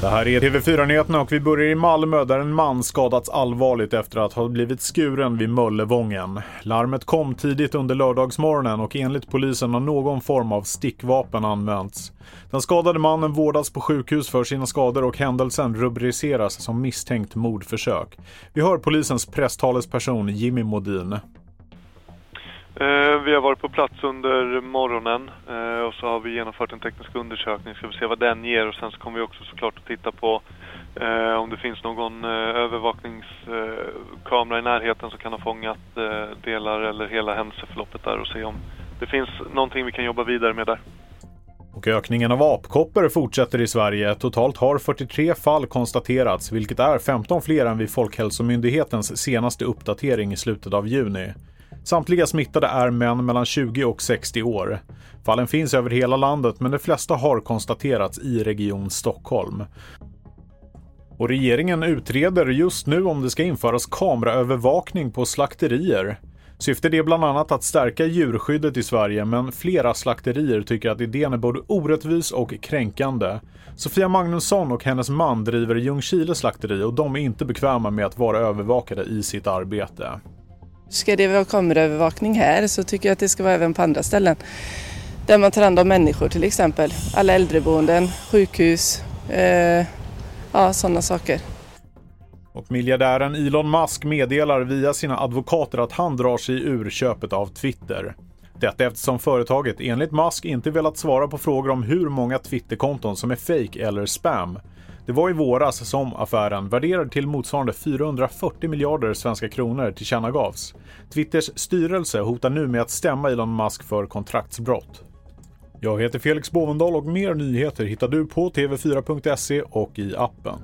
Det här är TV4-nyheterna och vi börjar i Malmö där en man skadats allvarligt efter att ha blivit skuren vid Möllevången. Larmet kom tidigt under lördagsmorgonen och enligt polisen har någon form av stickvapen använts. Den skadade mannen vårdas på sjukhus för sina skador och händelsen rubriceras som misstänkt mordförsök. Vi hör polisens presstalesperson Jimmy Modin. Eh, vi har varit på plats under morgonen eh, och så har vi genomfört en teknisk undersökning. Ska vi se vad den ger och sen så kommer vi också såklart att titta på eh, om det finns någon övervakningskamera i närheten som kan ha fångat delar eller hela händelseförloppet där och se om det finns någonting vi kan jobba vidare med där. Och ökningen av apkoppor fortsätter i Sverige. Totalt har 43 fall konstaterats, vilket är 15 fler än vid Folkhälsomyndighetens senaste uppdatering i slutet av juni. Samtliga smittade är män mellan 20 och 60 år. Fallen finns över hela landet men de flesta har konstaterats i Region Stockholm. Och regeringen utreder just nu om det ska införas kameraövervakning på slakterier. Syftet är bland annat att stärka djurskyddet i Sverige men flera slakterier tycker att idén är både orättvis och kränkande. Sofia Magnusson och hennes man driver Ljungskile slakteri och de är inte bekväma med att vara övervakade i sitt arbete. Ska det vara kameraövervakning här så tycker jag att det ska vara även på andra ställen. Där man tar hand om människor till exempel. Alla äldreboenden, sjukhus, eh, ja sådana saker. Och miljardären Elon Musk meddelar via sina advokater att han drar sig ur köpet av Twitter. Detta eftersom företaget enligt Musk inte velat svara på frågor om hur många Twitterkonton som är fake eller spam. Det var i våras som affären, värderad till motsvarande 440 miljarder svenska kronor, tillkännagavs. Twitters styrelse hotar nu med att stämma Elon Musk för kontraktsbrott. Jag heter Felix Bovendal och mer nyheter hittar du på tv4.se och i appen.